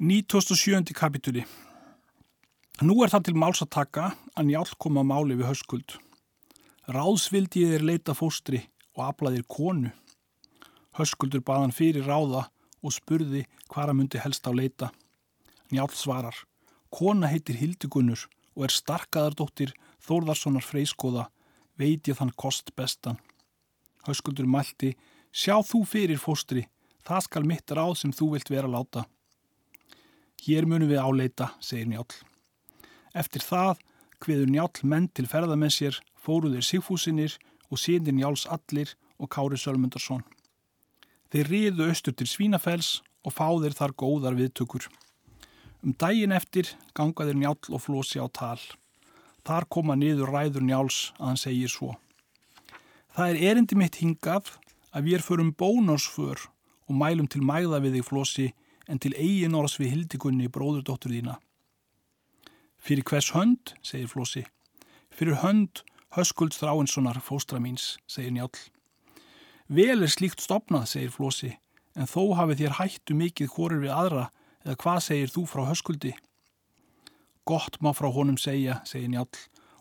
907. kapitúli Nú er það til máls að taka að njálk koma máli við höskuld. Ráðsvildi ég er leita fóstri og aflaðir konu. Höskuldur baðan fyrir ráða og spurði hvaða myndi helst á leita. Njálk svarar. Kona heitir Hildigunnur og er starkaðardóttir Þórðarssonar freyskóða, veit ég þann kost bestan. Höskuldur mælti, sjá þú fyrir fóstri, það skal mitt ráð sem þú vilt vera láta. Hér munum við áleita, segir Njál. Eftir það hviður Njál menn til ferða með sér, fóruðir Sigfúsinir og sínir Njáls allir og Kári Sölmundarsson. Þeir riðu austur til Svínafells og fáðir þar góðar viðtökur. Um daginn eftir gangaðir Njál og Flósi á tal. Þar koma niður ræður Njáls að hann segir svo. Það er erindi mitt hingað að við erum bónásför og mælum til mæða við þig Flósi en til eigin orðs við hildikunni bróðurdóttur þína. Fyrir hvers hönd, segir Flósi. Fyrir hönd höskuld Stráinssonar fóstra míns, segir Njál. Vel er slíkt stopnað, segir Flósi, en þó hafið þér hættu mikið hórir við aðra eða hvað segir þú frá höskuldi? Gott má frá honum segja, segir Njál,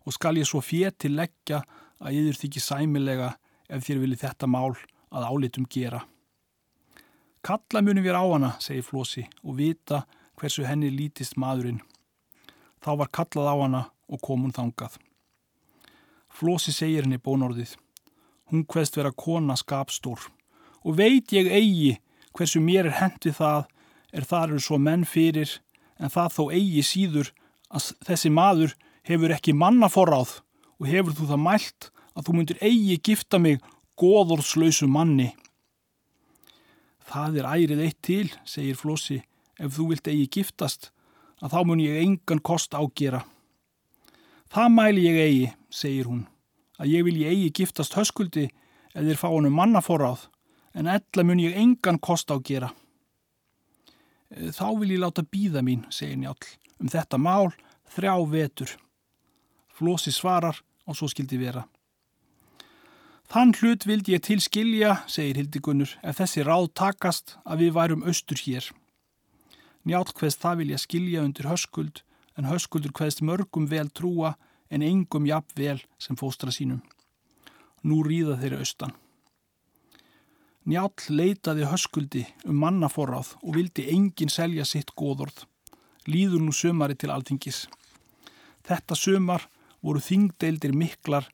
og skal ég svo féti leggja að yður þykir sæmilega ef þér vilji þetta mál að álitum gera. Kalla munum við á hana, segir Flósi, og vita hversu henni lítist maðurinn. Þá var kallað á hana og kom hún þangað. Flósi segir henni bónorðið. Hún hverst vera kona skapstór. Og veit ég eigi hversu mér er hendið það er þar eru svo menn fyrir en það þó eigi síður að þessi maður hefur ekki manna forráð og hefur þú það mælt að þú myndir eigi gifta mig góðorðslausu manni. Það er ærið eitt til, segir Flossi, ef þú vilt eigi giftast, að þá mun ég engan kost ágera. Það mæli ég eigi, segir hún, að ég vil ég eigi giftast höskuldi eða þér fá hann um mannaforráð, en ella mun ég engan kost ágera. Eh, þá vil ég láta býða mín, segir Njál, um þetta mál þrjá vetur. Flossi svarar og svo skildi vera. Þann hlut vildi ég til skilja, segir Hildigunnur, ef þessi ráð takast að við værum austur hér. Njálk hveðst það vilja skilja undir höskuld, en höskuldur hveðst mörgum vel trúa en engum jafn vel sem fóstra sínum. Nú ríða þeirra austan. Njál leitaði höskuldi um mannaforráð og vildi enginn selja sitt góðorð. Líður nú sömari til alþingis. Þetta sömar voru þingdeildir miklar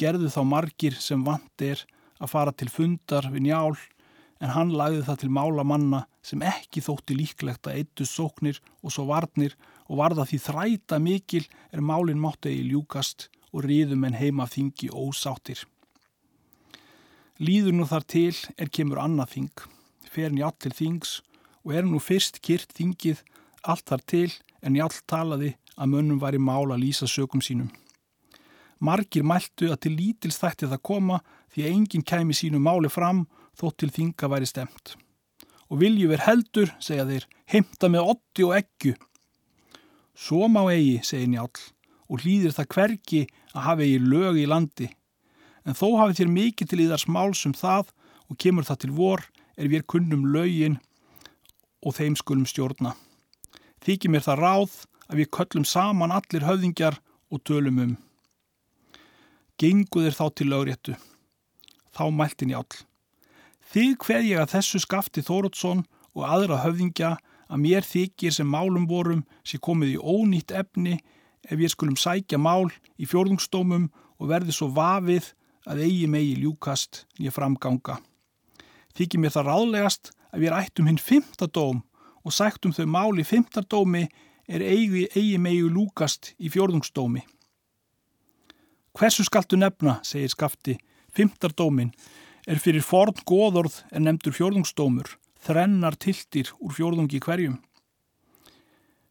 gerðu þá margir sem vant er að fara til fundar við njál en hann lagði það til mála manna sem ekki þótti líklegt að eittu sóknir og svo varnir og varða því þræta mikil er málinn mátti í ljúkast og riðum en heima þingi ósáttir. Líður nú þar til er kemur annað þing, fer njál til þings og er nú fyrst kyrt þingið allt þar til en njál talaði að mönnum var í mála lýsa sökum sínum. Margir mæltu að til lítils þætti það koma því að enginn kæmi sínu máli fram þótt til þinga væri stemt. Og vilju ver heldur, segja þeir, heimta með otti og eggu. Svo má eigi, segir njál, og hlýðir það hverki að hafa eigi lög í landi. En þó hafi þér mikið til íðars máls um það og kemur það til vor er við kunnum lögin og þeim skulum stjórna. Þykir mér það ráð að við köllum saman allir höfðingjar og tölum um genguðir þá til lögréttu. Þá mæltin ég all. Þig hveð ég að þessu skafti Þórótsson og aðra höfðingja að mér þykir sem málum vorum sé komið í ónýtt efni ef ég skulum sækja mál í fjórðungstómum og verði svo vafið að eigi megi ljúkast nýja framganga. Þykir mér það ráðlegast að við ættum hinn fymtadóm og sættum þau mál í fymtadómi er eigi, eigi megi ljúkast í fjórðungstómi. Hversu skaltu nefna, segir skafti, fymtardómin er fyrir forn góðorð en nefndur fjórðungsdómur, þrennar tiltir úr fjórðungi hverjum.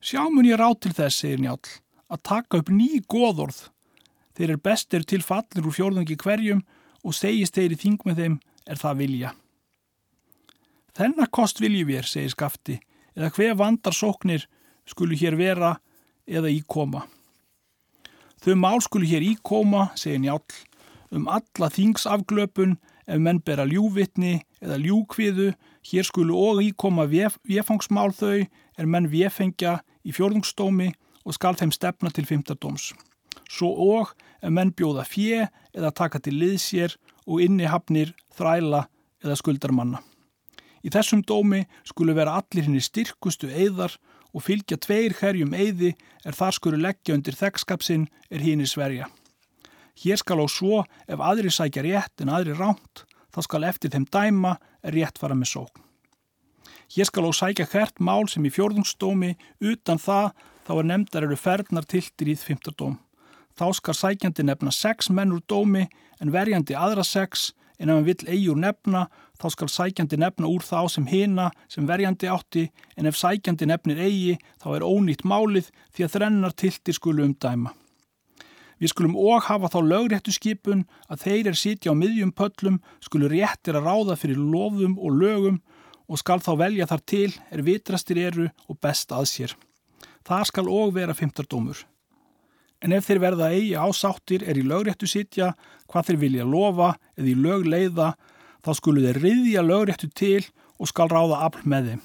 Sjámun ég ráð til þess, segir Njál, að taka upp ný góðorð. Þeir er bestir til fallir úr fjórðungi hverjum og segist þeir í þing með þeim er það vilja. Þennar kost viljum við, segir skafti, eða hver vandar sóknir skulu hér vera eða íkoma. Þau mál skulu hér íkóma, segir Njál, um alla þingsafglöpun ef menn bera ljúvitni eða ljúkviðu Hér skulu og íkoma véfangsmál þau er menn véfengja í fjörðungsdómi og skal þeim stefna til fymtadóms. Svo og ef menn bjóða fjö eða taka til liðsér og innihafnir, þræla eða skuldarmanna. Í þessum dómi skulu vera allir henni styrkustu eðar og fylgja tveir herjum eði er þar skulu leggja undir þekkskapsinn er hínir sverja. Hér skal á svo ef aðri sækja rétt en aðri ránt, þá skal eftir þeim dæma er rétt fara með sókn. Hér skal á sækja hvert mál sem í fjörðungsdómi utan það þá er nefndar eru ferðnar tiltir í þfimtardóm. Þá skal sækjandi nefna sex menn úr dómi en verjandi aðra sex en ef hann vill eigi úr nefna þá skal sækjandi nefna úr þá sem hina sem verjandi átti en ef sækjandi nefnir eigi þá er ónýtt málið því að þrennar tiltir skulu um dæma. Við skulum og hafa þá lögréttu skipun að þeir er sitja á miðjum pöllum skulu réttir að ráða fyrir lofum og lögum og skal þá velja þar til er vitrastir eru og best að sér. Það skal og vera fymtardómur. En ef þeir verða eigi ásáttir er í lögréttu sitja hvað þeir vilja lofa eða í lög leiða þá skulu þeir riðja lögréttu til og skal ráða afl með þeim.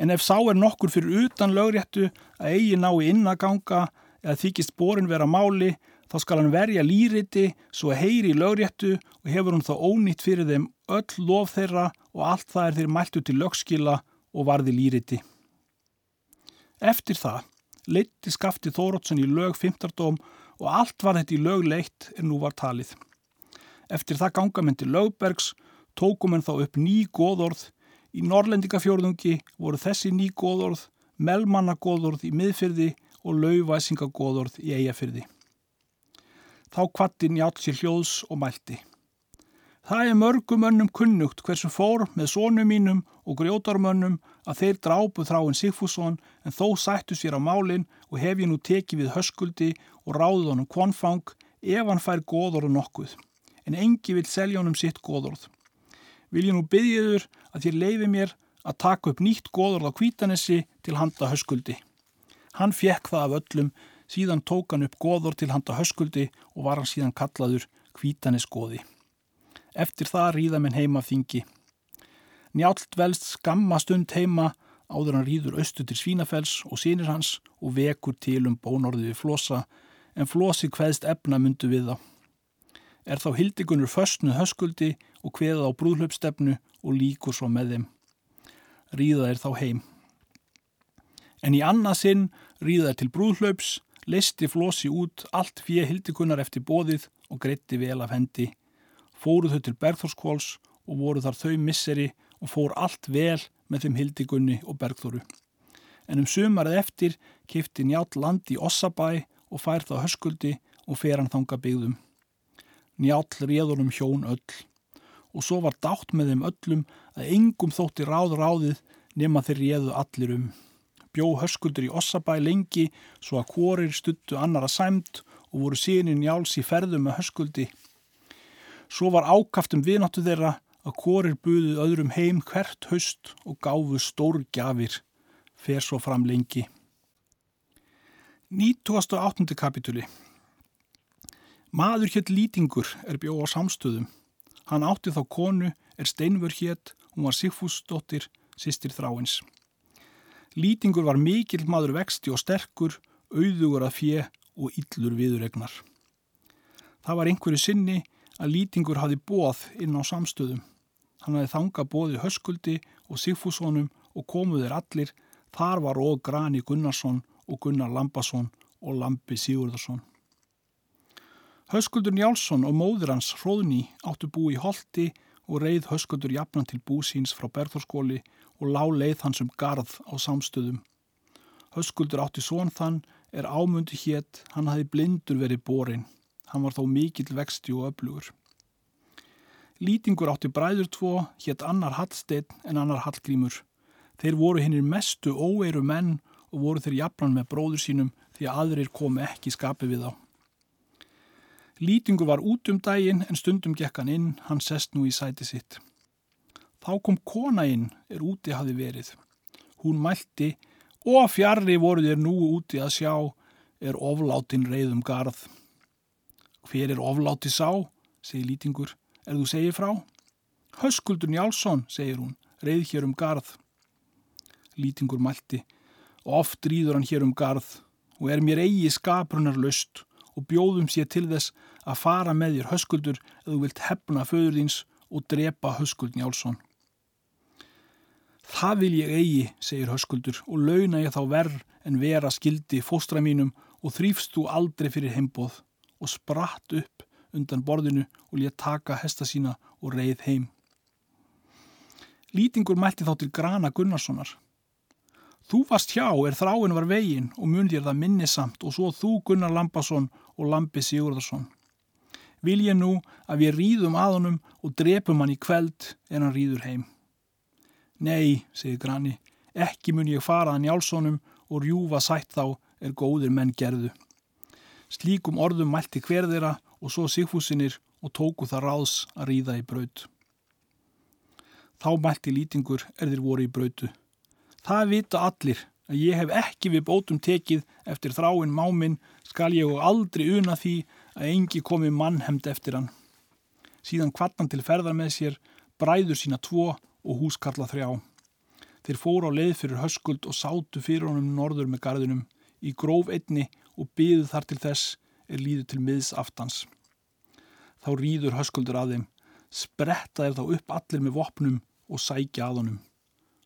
En ef sá er nokkur fyrir utan lögréttu að eigi ná í innaganga eða þykist borin vera máli þá skal hann verja lýriti svo að heyri í lögréttu og hefur hann þá ónýtt fyrir þeim öll lof þeirra og allt það er þeir mæltu til lögskila og varði lýriti. Eftir það leitti skafti Þóróttsson í lög 15. og allt var þetta í lög leitt en nú var talið. Eftir það ganga menn til Lögbergs, tókum en þá upp ný góðorð. Í Norrlendingafjörðungi voru þessi ný góðorð, melmannagóðorð í miðfyrði og lauvæsingagóðorð í eigafyrði. Þá kvatti njátt sér hljóðs og mælti. Það er mörgum önnum kunnugt hversu fór með sónum mínum og grjótarmönnum að þeir drápu þráinn Sigfússon en þó sættu sér á málinn og hef ég nú tekið við höskuldi og ráðið honum kvonfang ef hann fær góðorð nokkuð en engi vil selja honum sitt góðorð. Vil ég nú byggjiður að þér leifi mér að taka upp nýtt góðorð á kvítanessi til handa höskuldi. Hann fekk það af öllum, síðan tók hann upp góðorð til handa höskuldi og var hann síðan kallaður kvítanesgóði. Eftir það ríða minn heima þingi. Njált velst skamma stund heima áður hann rýður austu til Svínafells og sínir hans og vekur til um bónorði við flosa en flosi hveðst efna myndu við þá er þá hildigunur föstnuð höskuldi og kveða á brúðhlöpstefnu og líkur svo með þeim. Ríða er þá heim. En í annað sinn ríða er til brúðhlöps, leisti flosi út allt fyrir hildigunar eftir bóðið og greitti vel af hendi. Fóruð þau til Bergþórskóls og voru þar þau misseri og fór allt vel með þeim hildigunni og Bergþóru. En um sumarið eftir kifti njátt land í Ossabæ og fær þá höskuldi og fer hann þanga byggðum. Njál réðunum hjón öll og svo var dátt með þeim öllum að engum þótti ráð ráðið nema þeir réðu allir um. Bjó höskuldur í Ossabæ lengi svo að kórir stuttu annara sæmt og voru síðan njáls í ferðu með höskuldi. Svo var ákaftum vináttu þeirra að kórir buðið öðrum heim hvert höst og gáfu stór gafir, fer svo fram lengi. 98. kapituli Maður hétt Lýtingur er bjóð á samstöðum. Hann átti þá konu er Steinfur hétt, hún var Sigfúsdóttir, sýstir þráins. Lýtingur var mikill maður vexti og sterkur, auðugur að fjö og yllur viðuregnar. Það var einhverju sinni að Lýtingur hafi bóð inn á samstöðum. Hann hafi þanga bóði Höskuldi og Sigfússonum og komuðir allir, þar var og Grani Gunnarsson og Gunnar Lambasson og Lampi Sigurðarsson. Höskuldur Njálsson og móður hans Hróðni áttu bú í Holti og reið Höskuldur jafnan til búsíns frá Berðarskóli og lá leið hans um garð á samstöðum. Höskuldur átti són þann er ámundi hétt, hann hafi blindur verið borin. Hann var þó mikill vexti og öflugur. Lýtingur átti bræður tvo, hétt annar Hallsteinn en annar Hallgrímur. Þeir voru hinnir mestu óeiru menn og voru þeir jafnan með bróður sínum því að aðrir komi ekki skapi við þá. Lýtingu var út um daginn en stundum gekk hann inn, hann sest nú í sæti sitt. Þá kom kona inn, er úti hafi verið. Hún mælti, og fjarrri voru þér nú úti að sjá, er oflátin reyðum garð. Hver er ofláti sá, segir Lýtingur, er þú segið frá? Höskuldur Njálsson, segir hún, reið hér um garð. Lýtingur mælti oft rýður hann hér um garð og er mér eigi skaprunar löst og bjóðum sér til þess að fara með þér höskuldur eða þú vilt hefna föður þíns og drepa höskuld Njálsson. Það vil ég eigi, segir höskuldur, og launa ég þá verð en vera skildi fóstra mínum og þrýfst þú aldrei fyrir heimbóð og spratt upp undan borðinu og létt taka hesta sína og reið heim. Lýtingur mælti þá til Grana Gunnarssonar. Þú varst hjá er þráin var vegin og mundir það minnisamt og svo þú Gunnar Lampasson og Lampi Sigurðarsson. Vil ég nú að við rýðum að honum og drepum hann í kveld en hann rýður heim. Nei, segir Grani, ekki mun ég fara að njálssonum og rjúfa sætt þá er góðir menn gerðu. Slíkum orðum mælti hver þeirra og svo sigfúsinir og tóku það ráðs að ríða í braut. Þá mælti lýtingur er þeir voru í brautu. Það vita allir að ég hef ekki við bótum tekið eftir þráinn máminn skal ég og aldrei una því að engi komi mannhemd eftir hann. Síðan kvartan til ferðar með sér bræður sína tvo og húskarla þrjá. Þeir fóru á leið fyrir höskuld og sátu fyrir honum norður með gardinum í gróf einni og byðu þar til þess er líðu til miðs aftans. Þá rýður höskuldur að þeim, spretta þeir þá upp allir með vopnum og sækja að honum.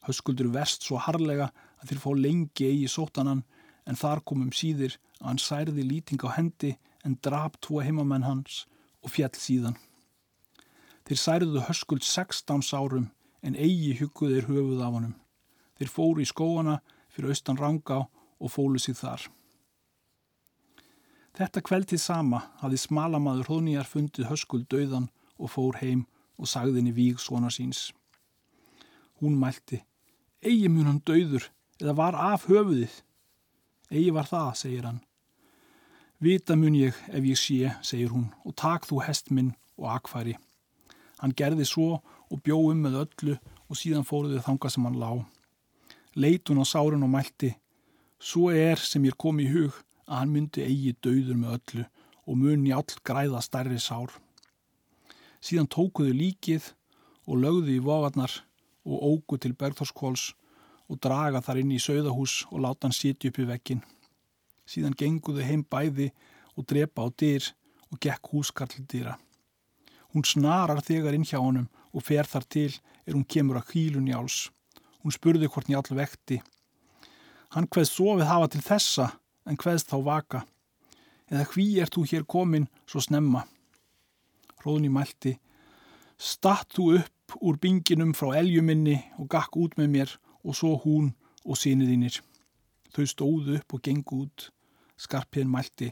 Höskuldur verst svo harlega að þeir fá lengi eigi sótanan en þar komum síðir að hann særði lýting á hendi en drap tvo heimamenn hans og fjall síðan. Þeir særðu höskuld 16 árum en eigi hugguðir höfuð af honum. Þeir fóru í skóana fyrir austan ranga og fólu sig þar. Þetta kveldið sama hafði smalamaður hónýjar fundið höskuld döðan og fór heim og sagðinni víg svona síns. Hún mælti, eigi mun hann döður eða var af höfuðið. Egi var það, segir hann. Vita mun ég ef ég sé, segir hún, og tak þú hest minn og akfæri. Hann gerði svo og bjóðum með öllu og síðan fóruði þanga sem hann lá. Leit hún á sárun og mælti, svo er sem ég kom í hug að hann myndi eigi döður með öllu og muni all græða stærri sár. Síðan tókuðu líkið og lögðu í vogarnar og ógu til Bergþórskóls og draga þar inn í sögðahús og láta hann sitja upp í vekkin. Síðan genguðu heim bæði og drepa á dyr og gekk húskarl dýra. Hún snarar þegar inn hjá honum og fer þar til er hún kemur að hýlun jáls. Hún spurði hvort njál vekti. Hann hveð sofið hafa til þessa en hveðst þá vaka? Eða hví ert þú hér komin svo snemma? Róðni mælti, statt þú upp úr binginum frá eljuminni og gakk út með mér og svo hún og síniðinir. Þau stóðu upp og gengu út. Skarpiðin mælti,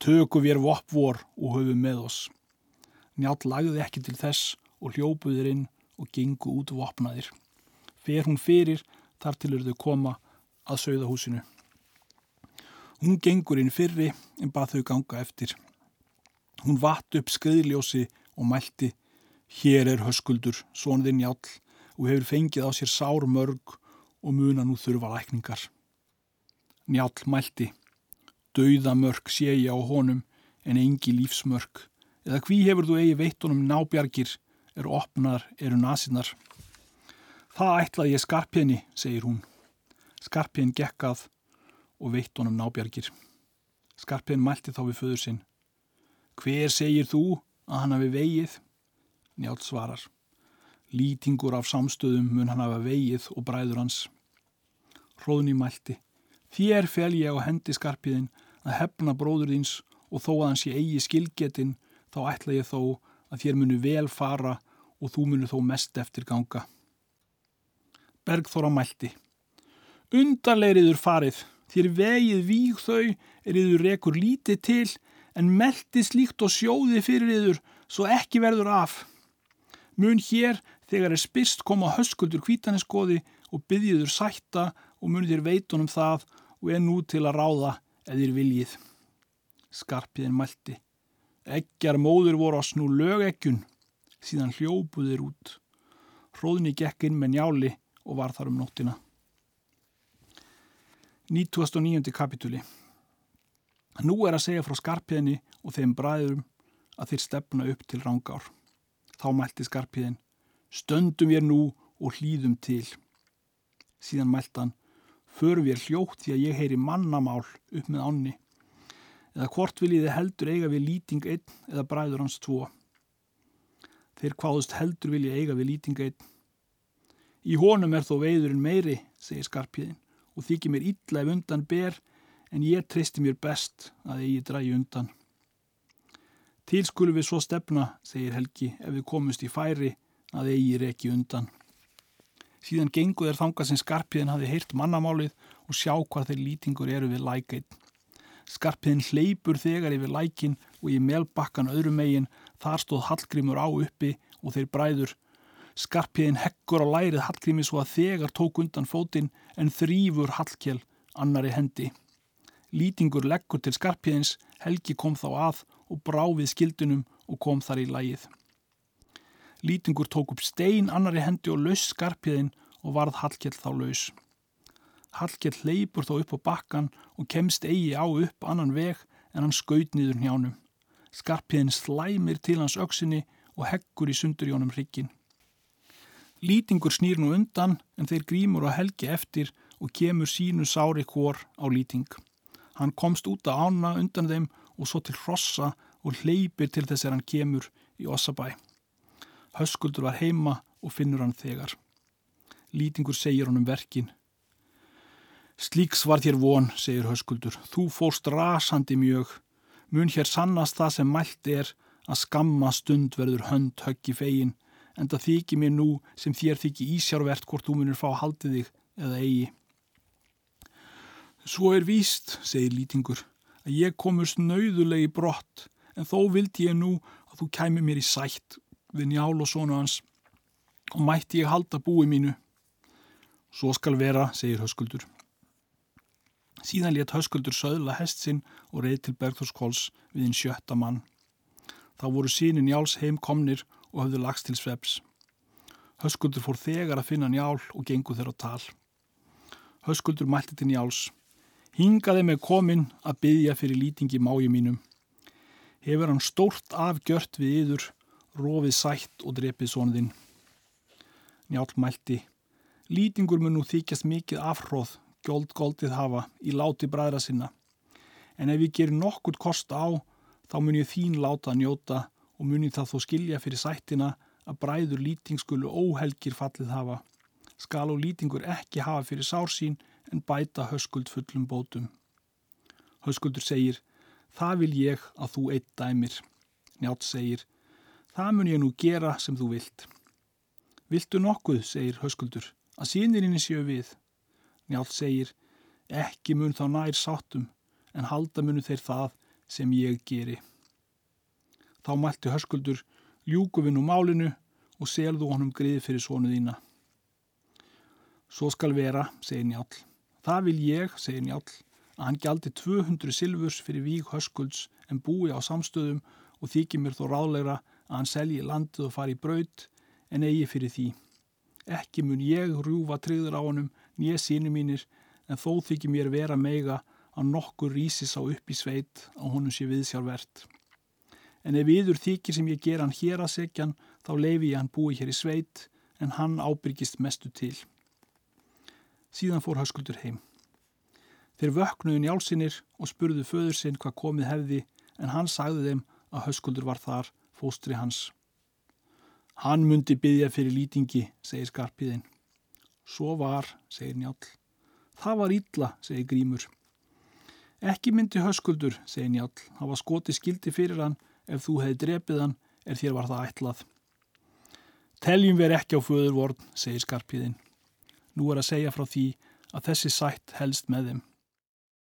töku við voppvor og höfu með oss. Njál lagði ekki til þess og hljópuðir inn og gengu út vopnaðir. Fer hún fyrir þar til eru þau koma að sögðahúsinu. Hún gengur inn fyrri en bað þau ganga eftir. Hún vatt upp skriðljósi og mælti Hér er höskuldur, sonðinn jál og hefur fengið á sér sár mörg og muna nú þurfa lækningar. Njál mælti Dauða mörg sé ég á honum en engi lífsmörg eða hví hefur þú eigi veittunum nábjargir er opnar eru nasinnar. Það ætlaði ég skarpjeni, segir hún. Skarpjen gekkað og veitt honum nábjargir. Skarpin mælti þá við föður sinn. Hver segir þú að hann hafi vegið? Njátt svarar. Lýtingur af samstöðum mun hann hafa vegið og bræður hans. Hróðni mælti. Þér fel ég á hendi skarpiðin að hefna bróður þins og þó að hann sé eigi skilgetin þá ætla ég þó að þér munu vel fara og þú munu þó mest eftir ganga. Bergþóra mælti. Undarleiriður farið Þér vegið víg þau er yður rekur lítið til en meldi slíkt og sjóði fyrir yður svo ekki verður af. Mun hér þegar er spyrst koma höskuldur kvítaneskoði og byggiður sætta og mun þér veitunum það og er nú til að ráða eðir viljið. Skarpiðin mælti. Eggjar móður voru á snú lögeggjun síðan hljópuðir út. Hróðni gekk inn með njáli og var þar um nóttina. 99. kapitúli Nú er að segja frá skarpiðinni og þeim bræðurum að þeir stefna upp til rángár. Þá mælti skarpiðin Stöndum ég nú og hlýðum til. Síðan mælt hann, för við hljótt því að ég heyri mannamál upp með ánni. Eða hvort viljiði heldur eiga við lýting einn eða bræður hans tvo. Þeir hvaðust heldur vilja eiga við lýting einn. Í honum er þó veiðurinn meiri, segir skarpiðin, og þykir mér illa ef undan ber, en ég treysti mér best að eigi drægi undan. Til skulum við svo stefna, segir Helgi, ef við komumst í færi að eigi reki undan. Síðan gengu þeir þanga sem skarpiðin hafi heyrt mannamálið og sjá hvað þeir lýtingur eru við lækinn. Skarpiðin hleypur þegar yfir lækin og í melbakkan öðrum megin þar stóð Hallgrímur á uppi og þeir bræður. Skarpiðin heggur á lærið Hallgrími svo að þegar tók undan fótinn en þrýfur Hallkjell annari hendi. Lýtingur leggur til Skarpiðins, Helgi kom þá að og brá við skildunum og kom þar í lægið. Lýtingur tók upp stein annari hendi og laus Skarpiðin og varð Hallkjell þá laus. Hallkjell leipur þó upp á bakkan og kemst eigi á upp annan veg en hann skaut niður njánum. Skarpiðin slæmir til hans auksinni og heggur í sundur jónum hryggin. Lýtingur snýr nú undan en þeir grímur á helgi eftir og kemur sínu sári hór á lýting. Hann komst út að ána undan þeim og svo til hrossa og hleypir til þess að hann kemur í Ossabæ. Höskuldur var heima og finnur hann þegar. Lýtingur segir honum verkin Slíks var þér von, segir höskuldur, þú fórst rasandi mjög, mun hér sannast það sem mælt er að skamma stund verður hönd höggi fegin, en það þykir mér nú sem þér þykir ísjárvert hvort þú munir fá haldið þig eða eigi. Svo er víst, segir lýtingur, að ég komust nauðulegi brott, en þó vildi ég nú að þú kæmi mér í sætt við njál og sónu hans og mætti ég halda búi mínu. Svo skal vera, segir höskuldur. Síðan létt höskuldur söðla hest sinn og reið til Bergþórskóls við einn sjötta mann. Þá voru sínin Njáls heim komnir og höfðu lagst til sveps. Höskuldur fór þegar að finna Njál og gengu þeirra á tal. Höskuldur mælti til Njáls. Hingaði með komin að byggja fyrir lýtingi máju mínum. Hefur hann stórt afgjört við yður, rofið sætt og drepið svonuðinn. Njál mælti. Lýtingur mun nú þykjast mikið afhróð skjóld goldið hafa í láti bræðra sinna. En ef ég ger nokkurt kost á, þá mun ég þín láta að njóta og mun ég það þó skilja fyrir sættina að bræður lýtingskulu óhelgir fallið hafa. Skal og lýtingur ekki hafa fyrir sársín en bæta höskuld fullum bótum. Höskuldur segir, það vil ég að þú eitt dæmir. Njátt segir, það mun ég nú gera sem þú vilt. Viltu nokkuð, segir höskuldur, að sínirinn séu við. Njálf segir, ekki mun þá nær sáttum, en halda munu þeir það sem ég geri. Þá mælti hörskuldur, ljúku við nú málinu og selðu honum griði fyrir sónu þína. Svo skal vera, segir Njálf. Það vil ég, segir Njálf, að hann gjaldi 200 silfurs fyrir víg hörskulds en búi á samstöðum og þykir mér þó ráðlegra að hann selji landið og fari í braut en eigi fyrir því. Ekki mun ég rjúfa tryggður á honum nýja síni mínir en þó þykir mér vera meiga að nokkur rísis á upp í sveit á honum sé við sjálfvert. En ef yður þykir sem ég ger hann hér að segjan þá leifi ég hann búi hér í sveit en hann ábyrgist mestu til. Síðan fór höskuldur heim. Þeir vöknuðu njálsinir og spurðu föður sinn hvað komið hefði en hann sagði þeim að höskuldur var þar fóstri hans. Hann myndi byggja fyrir lýtingi, segir skarpiðinn. Svo var, segir Njál. Það var ítla, segir Grímur. Ekki myndi höskuldur, segir Njál. Það var skoti skildi fyrir hann ef þú hefði drepið hann er þér var það ætlað. Teljum við ekki á föðurvorn, segir skarpiðinn. Nú er að segja frá því að þessi sætt helst með þeim.